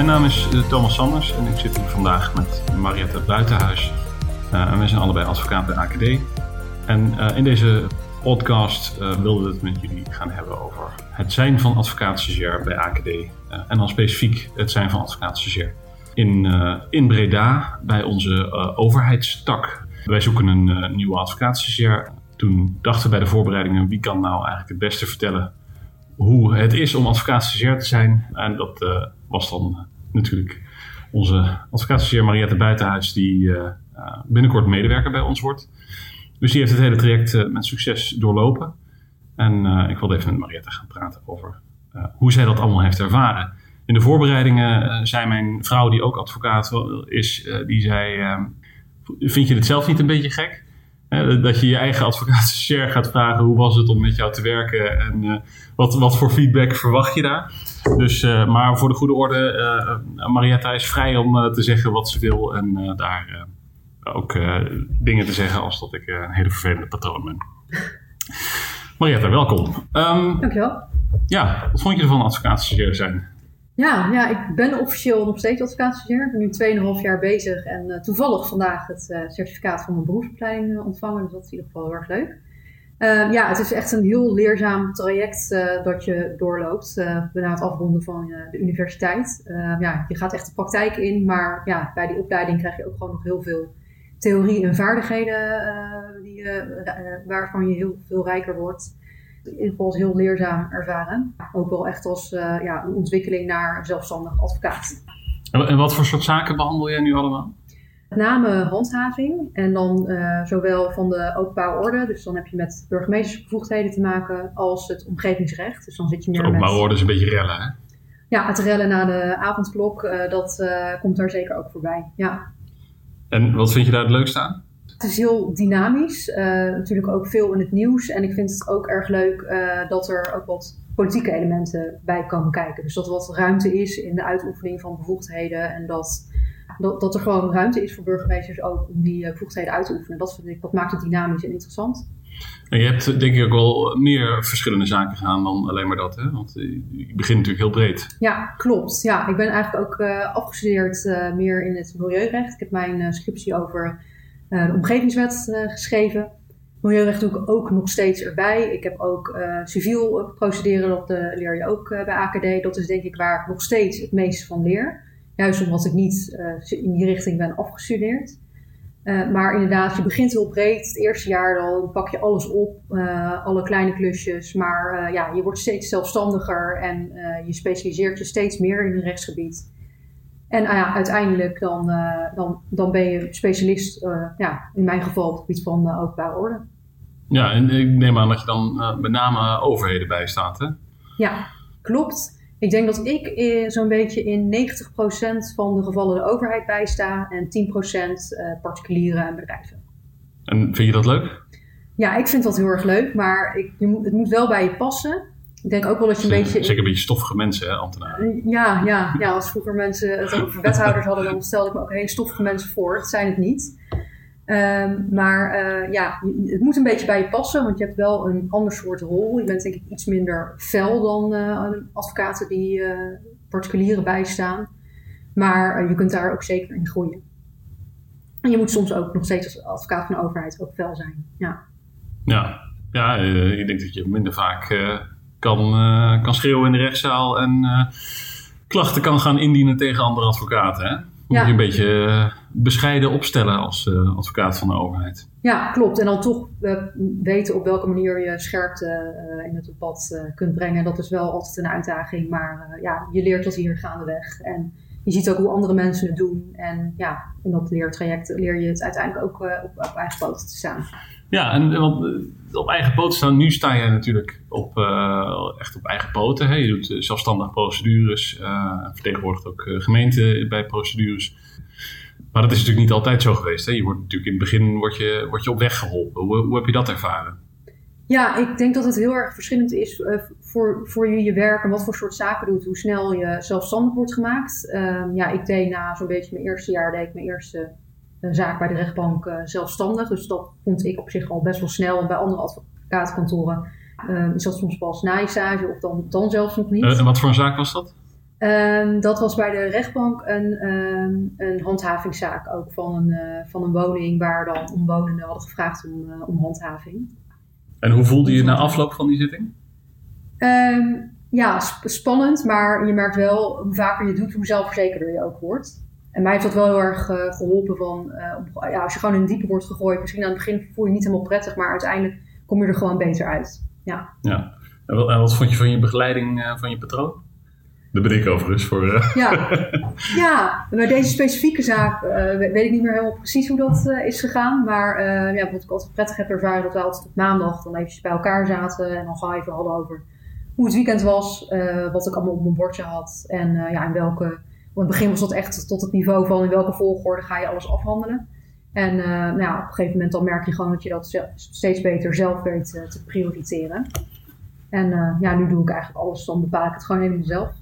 Mijn naam is eh, Thomas Sanders en ik zit hier vandaag met Mariette Buitenhuis. Uh, en wij zijn allebei advocaat bij AKD. En uh, in deze podcast wilden we het met jullie gaan hebben over het zijn van advocaat bij AKD. en dan specifiek het zijn van advocaat in, in Breda bij onze overheidstak. Wij zoeken een nieuwe advocaat Toen dachten we bij de voorbereidingen wie kan nou eigenlijk het beste vertellen hoe het is om advocaat te zijn. En dat was dan natuurlijk onze advocaat Mariette Buitenhuis, die uh, binnenkort medewerker bij ons wordt. Dus die heeft het hele traject met succes doorlopen. En ik wilde even met Mariette gaan praten over hoe zij dat allemaal heeft ervaren. In de voorbereidingen zei mijn vrouw, die ook advocaat is, die zei: Vind je het zelf niet een beetje gek? Dat je je eigen advocaat gaat vragen hoe was het om met jou te werken en uh, wat, wat voor feedback verwacht je daar. Dus, uh, maar voor de goede orde, uh, Marietta is vrij om te zeggen wat ze wil en daar ook dingen te zeggen als dat ik een hele vervelende patroon ben. Marietta, welkom. Um, Dankjewel. Ja, wat vond je ervan advocaat zijn? Ja, ja, ik ben officieel nog steeds advocaatstagiair. Ik ben nu 2,5 jaar bezig en uh, toevallig vandaag het uh, certificaat van mijn beroepsopleiding uh, ontvangen. Dus dat is in ieder geval heel erg leuk. Ja, het is echt een heel leerzaam traject dat je doorloopt na het afronden van de universiteit. Ja, je gaat echt de praktijk in, maar ja, bij die opleiding krijg je ook gewoon nog heel veel theorie en vaardigheden die, waarvan je heel veel rijker wordt ieder geval heel leerzaam ervaren. Ook wel echt als uh, ja, een ontwikkeling naar zelfstandig advocaat. En wat voor soort zaken behandel jij nu allemaal? Met name handhaving en dan uh, zowel van de openbare orde, dus dan heb je met burgemeestersbevoegdheden te maken, als het omgevingsrecht. Dus dan zit je meer de openbare orde is een beetje rellen, hè? Ja, het rellen na de avondklok, uh, dat komt daar zeker ook voorbij, ja. En wat vind je daar het leukste aan? Het is heel dynamisch, uh, natuurlijk ook veel in het nieuws. En ik vind het ook erg leuk uh, dat er ook wat politieke elementen bij komen kijken. Dus dat er wat ruimte is in de uitoefening van bevoegdheden. En dat, dat, dat er gewoon ruimte is voor burgemeesters ook om die uh, bevoegdheden uit te oefenen. Dat, vind ik, dat maakt het dynamisch en interessant. En je hebt denk ik ook wel meer verschillende zaken gedaan dan alleen maar dat, hè? Want je begint natuurlijk heel breed. Ja, klopt. Ja, ik ben eigenlijk ook afgestudeerd meer in het milieurecht. Ik heb mijn scriptie over de omgevingswet uh, geschreven. Milieurecht doe ik ook nog steeds erbij. Ik heb ook uh, civiel procederen, dat leer je ook bij AKD. Dat is denk ik waar ik nog steeds het meeste van leer. Juist omdat ik niet in die richting ben afgestudeerd. maar inderdaad, je begint heel breed. Het eerste jaar dan pak je alles op, alle kleine klusjes. Maar ja, je wordt steeds zelfstandiger en je specialiseert je steeds meer in een rechtsgebied. En uh, ja, uiteindelijk dan, uh, dan, dan ben je specialist, uh, ja, in mijn geval op het gebied van openbare orde. Ja, en ik neem aan dat je dan met name overheden bijstaat, hè? Ja, klopt. Ik denk dat ik zo'n beetje in 90% van de gevallen de overheid bijsta en 10% particulieren en bedrijven. En vind je dat leuk? Ja, ik vind dat heel erg leuk, maar ik, het moet wel bij je passen. Ik denk ook wel dat je een beetje... Zeker een beetje stoffige mensen, hè, ambtenaren? Ja, ja, ja, als vroeger mensen het over wethouders hadden, dan stelde ik me ook hele stoffige mensen voor. Dat zijn het niet. Um, maar uh, ja, het moet een beetje bij je passen, want je hebt wel een ander soort rol. Je bent denk ik iets minder fel dan uh, advocaten die uh, particulieren bijstaan. Maar je kunt daar ook zeker in groeien. En je moet soms ook nog steeds als advocaat van de overheid ook fel zijn. Ja, ja, ja ik denk dat je minder vaak kan, uh, kan schreeuwen in de rechtszaal en uh, klachten kan gaan indienen tegen andere advocaten. Hè? Moet ja. je een beetje uh, bescheiden opstellen als advocaat van de overheid. Ja, klopt. En dan toch weten op welke manier je scherpte in het debat kunt brengen. Dat is wel altijd een uitdaging, maar ja, je leert dat hier gaandeweg. En je ziet ook hoe andere mensen het doen. En ja, in dat leertraject leer je het uiteindelijk ook op, op eigen poten te staan. Ja, en eh, op eigen poten staan, nu sta je natuurlijk op, uh, echt op eigen poten. Hè? Je doet uh, zelfstandig procedures, uh, vertegenwoordigt ook gemeenten bij procedures. Maar dat is natuurlijk niet altijd zo geweest. Hè? Je wordt natuurlijk in het begin word je, word je op weg geholpen. Hoe, hoe heb je dat ervaren? Ja, ik denk dat het heel erg verschillend is voor, voor je je werk en wat voor soort zaken doet, hoe snel je zelfstandig wordt gemaakt. Ehm, ja, ik deed na zo'n beetje mijn eerste jaar, deed ik mijn eerste een zaak bij de rechtbank uh, zelfstandig. Dus dat vond ik op zich al best wel snel. En bij andere advocatenkantoren uh, is dat soms pas na je stage of dan, dan zelfs nog niet. Uh, en wat voor een zaak was dat? Ehm, dat was bij de rechtbank een, ehm, een handhavingszaak ook van een, eh, van een woning waar dan omwonenden hadden gevraagd om, eh, om handhaving. En hoe voelde je na afloop van die zitting? Ehm, ja, sp- spannend, maar je merkt wel hoe vaker je doet, hoe zelfverzekerder je ook wordt. En mij heeft dat wel heel erg eh, geholpen van, eh, om- ja, als je gewoon in het diepe wordt gegooid, misschien aan het begin voel je je niet helemaal prettig, maar uiteindelijk kom je er gewoon beter uit. Ja. Ja. En wat, en wat vond je van je begeleiding eh, van je patroon? Dat ben ik overigens voor. eh, Ja, ja. bij deze specifieke zaak eh, we- weet ik niet meer helemaal precies hoe dat is gegaan. Maar eh, ja, wat ik altijd prettig heb ervaren, dat we altijd op maandag dan eventjes bij elkaar zaten. En dan gewoon even hadden over hoe het weekend was, eh, wat ik allemaal op mijn bordje had. En eh, ja, in welke, in het begin was dat echt tot het niveau van in welke volgorde ga je alles afhandelen. En eh, nou ja, op een gegeven moment dan merk je gewoon dat je dat steeds beter zelf weet eh, te prioriteren. En eh, ja, nu doe ik eigenlijk alles, dan bepaal ik het gewoon helemaal zelf.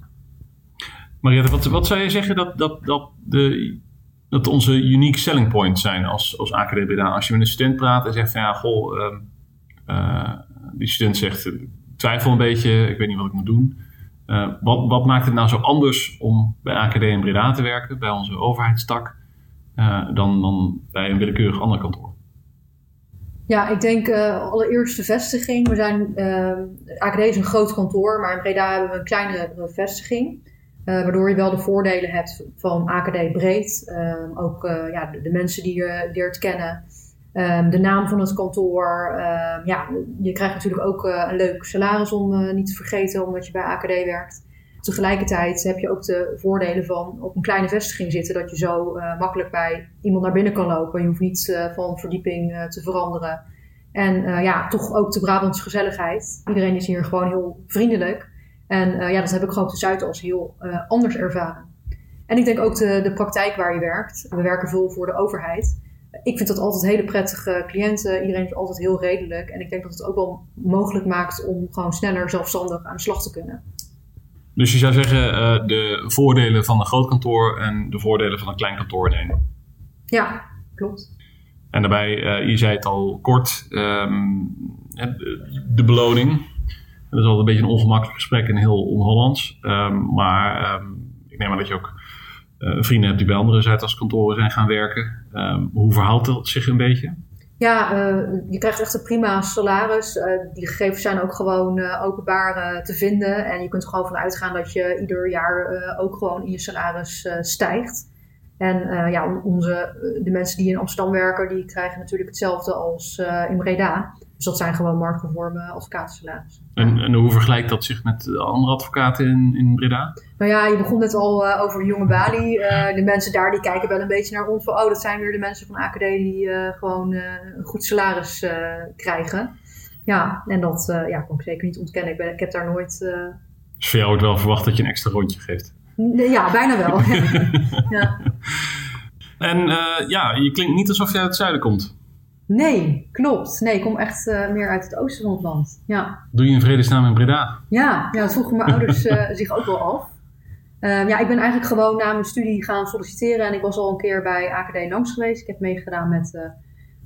Mariette, wat, wat zou je zeggen dat, dat, dat, de, dat onze unique selling points zijn als, als AKD Breda? Als je met een student praat en zegt van ja, goh, ehm, eh, die student zegt, twijfel een beetje, ik weet niet wat ik moet doen. Eh, wat, wat maakt het nou zo anders om bij AKD in Breda te werken, bij onze overheidstak, eh, dan, dan bij een willekeurig ander kantoor? Ja, ik denk eh, allereerst de vestiging. We zijn, AKD is een groot kantoor, maar in Breda hebben we een kleinere vestiging. Waardoor je wel de voordelen hebt van AKD breed. Ook ja, de, de mensen die je leert kennen. Eh, de naam van het kantoor. Eh, ja, je krijgt natuurlijk ook eh, een leuk salaris om eh, niet te vergeten, omdat je bij AKD werkt. Tegelijkertijd heb je ook de voordelen van op een kleine vestiging zitten, dat je zo eh, makkelijk bij iemand naar binnen kan lopen. Je hoeft niet van verdieping te veranderen. En ja, toch ook de Brabantse gezelligheid. Iedereen is hier gewoon heel vriendelijk. En ja, dat heb ik gewoon op de Zuid als heel anders ervaren. En ik denk ook de, de praktijk waar je werkt. We werken veel voor de overheid. Ik vind dat altijd hele prettige cliënten. Iedereen is altijd heel redelijk. En ik denk dat het ook wel mogelijk maakt om gewoon sneller zelfstandig aan de slag te kunnen. Dus je zou zeggen eh, de voordelen van een groot kantoor en de voordelen van een klein kantoor in één. Ja, klopt. En daarbij, eh, je zei het al kort, ehm, de beloning. Dat is altijd een beetje een ongemakkelijk gesprek en heel on-Hollands. Ehm, maar ehm, ik neem aan dat je ook eh, vrienden hebt die bij andere Zuidas-kantoren zijn gaan werken. Ehm, hoe verhoudt dat zich een beetje? Ja, eh, je krijgt echt een prima salaris. Eh, die gegevens zijn ook gewoon eh, openbaar te vinden. En je kunt er gewoon van uitgaan dat je ieder jaar ook gewoon in je salaris stijgt. En ja, onze, de mensen die in Amsterdam werken, die krijgen natuurlijk hetzelfde als in Breda. Dus dat zijn gewoon marktconforme advocatensalarissen. En, en hoe vergelijkt dat zich met de andere advocaten in, in Breda? Nou ja, je begon net al eh, over jonge Bali. Eh, de mensen daar die kijken wel een beetje naar ons van... oh, dat zijn weer de mensen van AKD die eh, gewoon een goed salaris krijgen. Ja, en dat ja, kan ik zeker niet ontkennen. Ik, ben, ik heb daar nooit... Dus voor jou wordt wel verwacht dat je een extra rondje geeft. ja, bijna wel. ja. En ja, je klinkt niet alsof je uit het zuiden komt. Nee, klopt. Nee, ik kom echt eh, meer uit het oosten van het land. Ja, Doe je in vredesnaam in Breda? ja, ja dat vroegen mijn ouders eh, zich ook wel af. Eh, ja, ik ben eigenlijk gewoon na mijn studie gaan solliciteren. En ik was al een keer bij AKD langs geweest. Ik heb meegedaan met de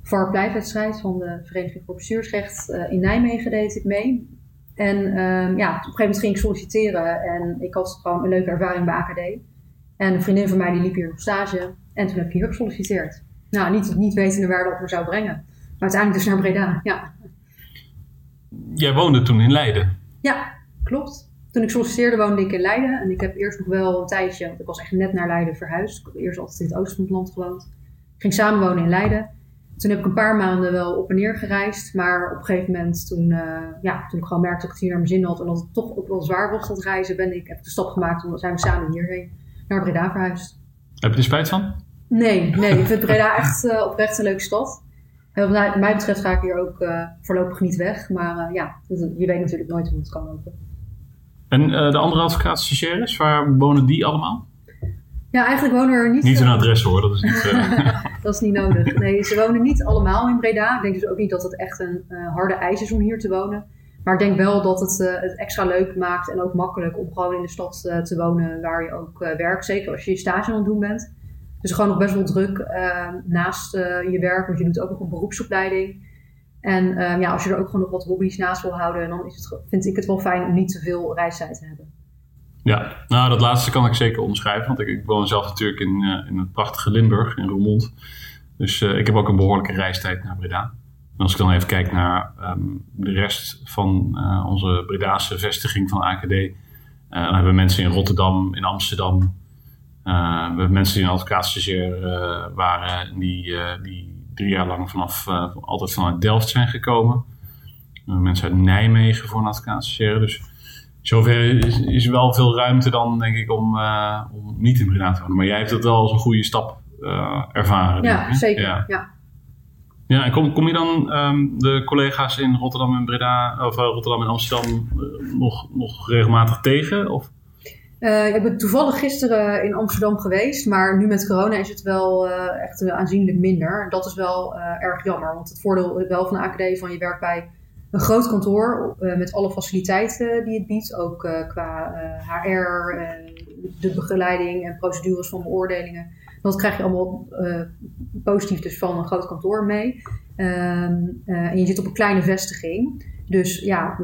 VAR-pleitwedstrijd van de Vereniging voor Bestuursrecht. In Nijmegen deed ik mee. En ehm, ja, op een gegeven moment ging ik solliciteren. En ik had gewoon een leuke ervaring bij AKD. En een vriendin van mij die liep hier op stage. En toen heb ik hier gesolliciteerd. Nou, niet, niet wetende waar dat me zou brengen. Maar uiteindelijk dus naar Breda, ja. Jij woonde toen in Leiden. Ja, klopt. Toen ik solliciteerde woonde ik in Leiden. En ik heb eerst nog wel een tijdje, want ik was echt net naar Leiden verhuisd. Ik heb eerst altijd in het oosten van het land gewoond. Ik ging samenwonen in Leiden. Toen heb ik een paar maanden wel op en neer gereisd. Maar op een gegeven moment, toen, eh, ja, toen ik gewoon merkte dat ik het hier naar mijn zin had. En dat het toch ook wel zwaar was, dat reizen, ben ik, heb ik de stap gemaakt. En zijn we samen hierheen naar Breda verhuisd. Heb je er spijt van? Nee, nee. Ik vind Breda echt uh, oprecht een leuke stad. En wat mij betreft ga ik hier ook uh, voorlopig niet weg. Maar uh, ja, je weet natuurlijk nooit hoe het kan lopen. En uh, de andere advocaat-stagiaires, waar wonen die allemaal? Ja, eigenlijk wonen er niet... Niet een adres hoor, dat is niet... dat is niet nodig. Nee, ze wonen niet allemaal in Breda. Ik denk dus ook niet dat het echt een harde eis is om hier te wonen. Maar ik denk wel dat het het extra leuk maakt en ook makkelijk om gewoon in de stad te wonen waar je ook werkt. Zeker als je je stage aan het doen bent. Dus gewoon nog best wel druk uh, naast uh, je werk, want je doet ook nog een beroepsopleiding. En uh, ja, als je er ook gewoon nog wat hobby's naast wil houden, dan is het, vind ik het wel fijn om niet te veel reistijd te hebben. Ja, nou dat laatste kan ik zeker onderschrijven, want ik, woon zelf natuurlijk in, uh, in het prachtige Limburg, in Roermond. Dus uh, ik heb ook een behoorlijke reistijd naar Breda. En als ik dan even kijk naar um, de rest van onze Bredaanse vestiging van AKD, dan hebben we mensen in Rotterdam, in Amsterdam. We hebben mensen die een advocaatstagiair waren, die, die drie jaar lang vanaf, altijd vanuit Delft zijn gekomen. mensen uit Nijmegen voor een advocaatstagiair. Dus zover is, is wel veel ruimte dan, denk ik, om, uh, om niet in Breda te wonen. Maar jij hebt het wel als een goede stap uh, ervaren. Ja, zeker. Ja. ja. Ja, en kom, kom je dan um, de collega's in Rotterdam en Breda, of uh, Rotterdam en Amsterdam nog, nog regelmatig tegen? Of? Ik ben toevallig gisteren in Amsterdam geweest, maar nu met corona is het wel echt aanzienlijk minder. En dat is wel erg jammer, want het voordeel wel van de AKD van je werkt bij een groot kantoor met alle faciliteiten die het biedt. Ook qua HR, de begeleiding en procedures van beoordelingen. Dat krijg je allemaal positief dus van een groot kantoor mee. Um, en je zit op een kleine vestiging. Dus ja,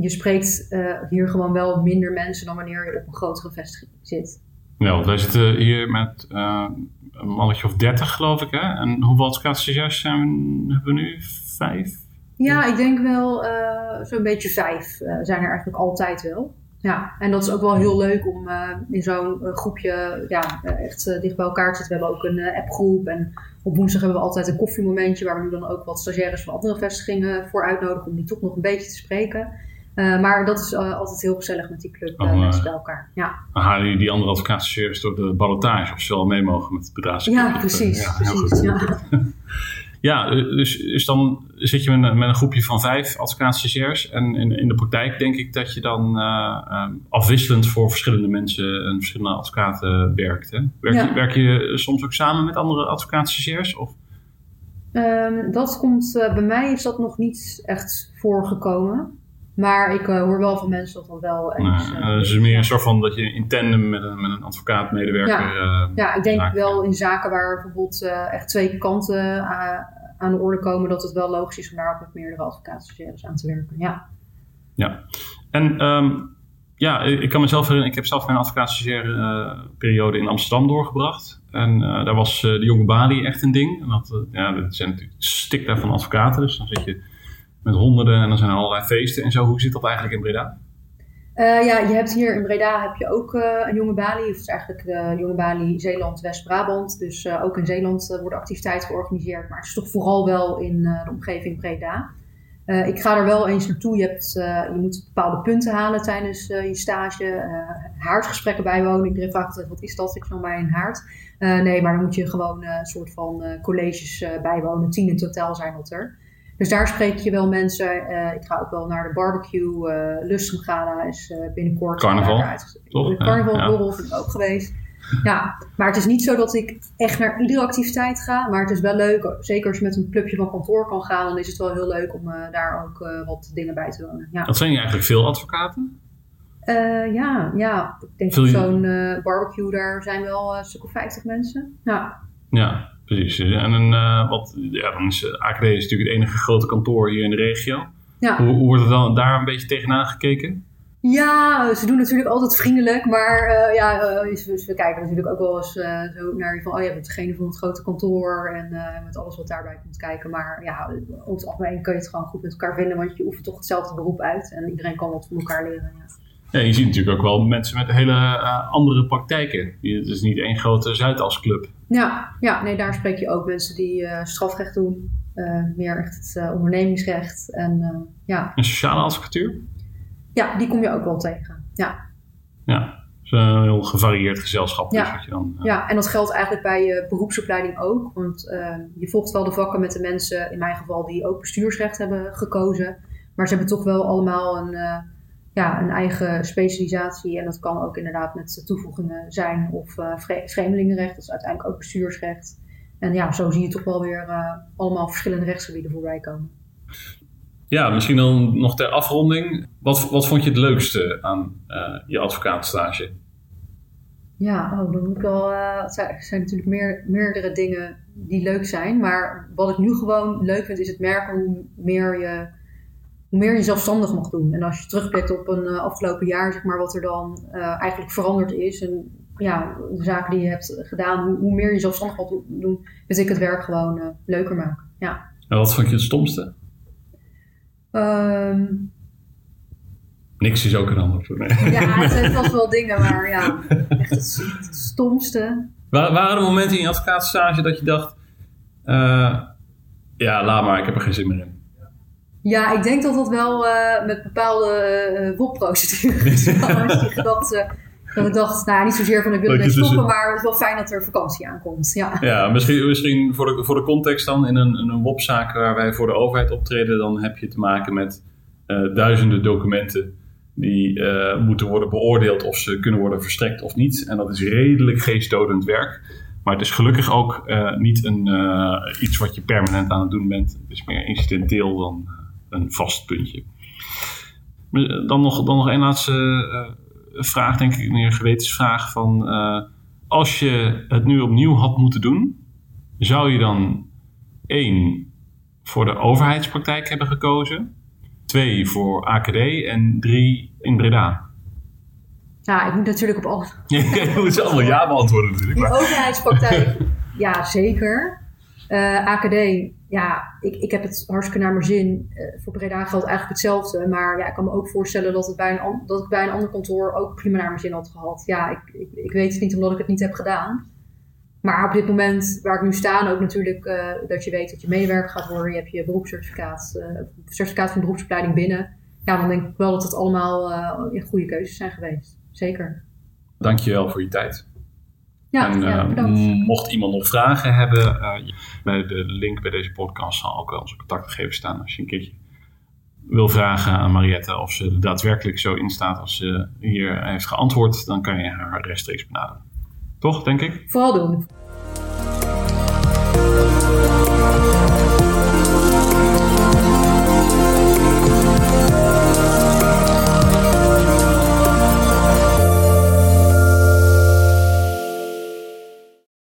je spreekt hier gewoon wel minder mensen dan wanneer je op een grotere vestiging zit. Ja, want wij zitten hier met een mannetje of dertig geloof ik. Hè? En hoeveel advocaatstagiairs zijn we, hebben we nu? Vijf? Ja, ik denk wel uh, zo'n beetje vijf zijn er eigenlijk altijd wel. Ja, en dat is ook wel heel leuk om in zo'n groepje ja, echt dicht bij elkaar te zitten. We hebben ook een appgroep en op woensdag hebben we altijd een koffiemomentje waar we nu dan ook wat stagiaires van andere vestigingen voor uitnodigen om die toch nog een beetje te spreken. Maar dat is altijd heel gezellig met die club oh, mensen bij elkaar. Ja. Dan halen jullie die andere advocaatstagiaires door de ballotage of ze wel mee mogen met het bedrijfsclub? Ja, precies. Ja, precies ja. Ja, dus, dus dan zit je met een, met een groepje van vijf advocaatstagiairs. En in, in de praktijk denk ik dat je dan uh, afwisselend voor verschillende mensen en verschillende advocaten werkt. Hè? Werk, je, werk je soms ook samen met andere advocaatstagiairs? Of? Um, dat komt, bij mij is dat nog niet echt voorgekomen. Maar ik uh, hoor wel van mensen dat dat wel eens... Uh, uh, dus meer een soort van dat je in tandem met een, met een advocaat-medewerker... Ja. ja, ik denk wel in zaken waar bijvoorbeeld echt twee kanten aan de orde komen... dat het wel logisch is om daar ook met meerdere advocaatstagiaires aan te werken. Ja, ja. en um, ja, ik kan mezelf herinneren... Ik heb zelf mijn advocaatstagiaire periode in Amsterdam doorgebracht. En daar was de jonge Bali echt een ding. En dat, ja, dat zijn natuurlijk stik daar van advocaten. Dus dan zit je met honderden en dan zijn er allerlei feesten en zo. Hoe zit dat eigenlijk in Breda? Uh, ja, je hebt hier in Breda heb je ook uh, een jonge Bali. Het is eigenlijk de jonge Bali Zeeland-West-Brabant. Dus uh, ook in Zeeland worden activiteiten georganiseerd. Maar het is toch vooral wel in de omgeving Breda. ik ga er wel eens naartoe. Je, hebt, je moet bepaalde punten halen tijdens je stage. haardgesprekken bijwonen. Iedereen vraagt altijd, wat is dat? Ik van bij een haard. nee, maar dan moet je gewoon een soort van colleges bijwonen. Tien in totaal zijn dat er. Dus daar spreek je wel mensen. Uh, ik ga ook wel naar de barbecue. Uh, Lustrum Gala is uh, binnenkort. Carnaval. Toch? Carnaval ja. borrel vind ik ook geweest. Ja, maar het is niet zo dat ik echt naar iedere activiteit ga. Maar het is wel leuk. Zeker als je met een clubje van kantoor kan gaan. Dan is het wel heel leuk om daar ook wat dingen bij te wonen. Ja. Dat zijn eigenlijk veel advocaten? ja, ja, ik denk dat zo'n barbecue daar zijn wel een stuk of 50 mensen. Ja. Ja, Precies. En een, uh, wat, ja, dan is eh, AKD is natuurlijk het enige grote kantoor hier in de regio. Ja. Hoe, hoe wordt er dan daar een beetje tegenaan gekeken? Ja, ze doen natuurlijk altijd vriendelijk, maar uh, ja, uh, we kijken natuurlijk ook wel eens uh, zo naar van, oh ja, bent degene van het grote kantoor en met alles wat daarbij komt kijken. Maar ja, over het algemeen kun je het gewoon goed met elkaar vinden, want je oefent toch hetzelfde beroep uit en iedereen kan wat van elkaar leren. Ja. Ja, je ziet natuurlijk ook wel mensen met hele uh, andere praktijken. Het is niet één grote Zuidasclub. Ja, ja, nee, daar spreek je ook mensen die uh, strafrecht doen. Uh, meer echt het ondernemingsrecht. En, ja. en sociale advocatuur? Ja, die kom je ook wel tegen. Ja. Ja, is een heel gevarieerd gezelschap. Dus ja. wat je dan, ja, en dat geldt eigenlijk bij je beroepsopleiding ook. Want je volgt wel de vakken met de mensen, in mijn geval, die ook bestuursrecht hebben gekozen. Maar ze hebben toch wel allemaal een ja, een eigen specialisatie. En dat kan ook inderdaad met toevoegingen zijn of uh, vreemdelingenrecht. Dat is uiteindelijk ook bestuursrecht. En ja, zo zie je toch wel weer uh, allemaal verschillende rechtsgebieden voorbij komen. Ja, misschien dan nog ter afronding. Wat, wat vond je het leukste aan uh, je advocaatstage? Ja, oh, dan moet ik wel. het zijn, zijn, natuurlijk meer, meerdere dingen die leuk zijn. Maar wat ik nu gewoon leuk vind, is het merken hoe meer je hoe meer je zelfstandig mag doen. En als je terugblikt op een uh, afgelopen jaar, zeg maar, wat er dan uh, eigenlijk veranderd is. En ja, de zaken die je hebt gedaan, hoe, hoe meer je zelfstandig mag doen, vind ik het werk gewoon uh, leuker maken. Ja. En wat vond je het stomste? Um, Niks is ook een antwoord. Nee. Ja, het zijn vast wel dingen, maar ja, echt het, het stomste. Waar, waren er momenten in je advocaatstage dat je dacht, ja, laat maar, ik heb er geen zin meer in? Ja, ik denk dat dat wel uh, met bepaalde uh, WOP-procedures was. dat ik dacht, nou niet zozeer van ik wil ermee stoppen, dus maar het is wel fijn dat er vakantie aankomt. Ja, ja misschien, misschien voor, de, voor de context dan, in een, een WOP-zaak waar wij voor de overheid optreden, dan heb je te maken met uh, duizenden documenten die uh, moeten worden beoordeeld of ze kunnen worden verstrekt of niet. En dat is redelijk geestdodend werk. Maar het is gelukkig ook uh, niet een, iets wat je permanent aan het doen bent. Het is meer incidenteel dan een vast puntje. Dan nog, dan nog een laatste vraag, denk ik, een gewetensvraag van... als je het nu opnieuw had moeten doen, zou je dan één voor de overheidspraktijk hebben gekozen... Twee voor AKD en drie in Breda. Ja, ik moet natuurlijk op alles. je moet ze allemaal ja beantwoorden natuurlijk. Die overheidspraktijk, ja zeker. Uh, AKD, ja, ik, ik heb het hartstikke naar mijn zin. Uh, voor Breda geldt eigenlijk hetzelfde. Maar ja, ik kan me ook voorstellen dat, het bij een, dat ik bij een ander kantoor ook prima naar mijn zin had gehad. Ja, ik, ik, weet het niet omdat ik het niet heb gedaan. Maar op dit moment waar ik nu sta, ook natuurlijk uh, dat je weet dat je medewerker gaat worden. Je hebt je beroepscertificaat, uh, certificaat van beroepsopleiding binnen. Ja, dan denk ik wel dat het allemaal goede keuzes zijn geweest. Zeker. Dankjewel voor je tijd. Ja, en, ja bedankt. Mocht iemand nog vragen hebben, bij de link bij deze podcast zal ook wel onze contactgegevens staan. Als je een keertje wil vragen aan Mariette of ze er daadwerkelijk zo in staat als ze hier heeft geantwoord, dan kan je haar rechtstreeks benaderen. Toch, denk ik? Vooral doen.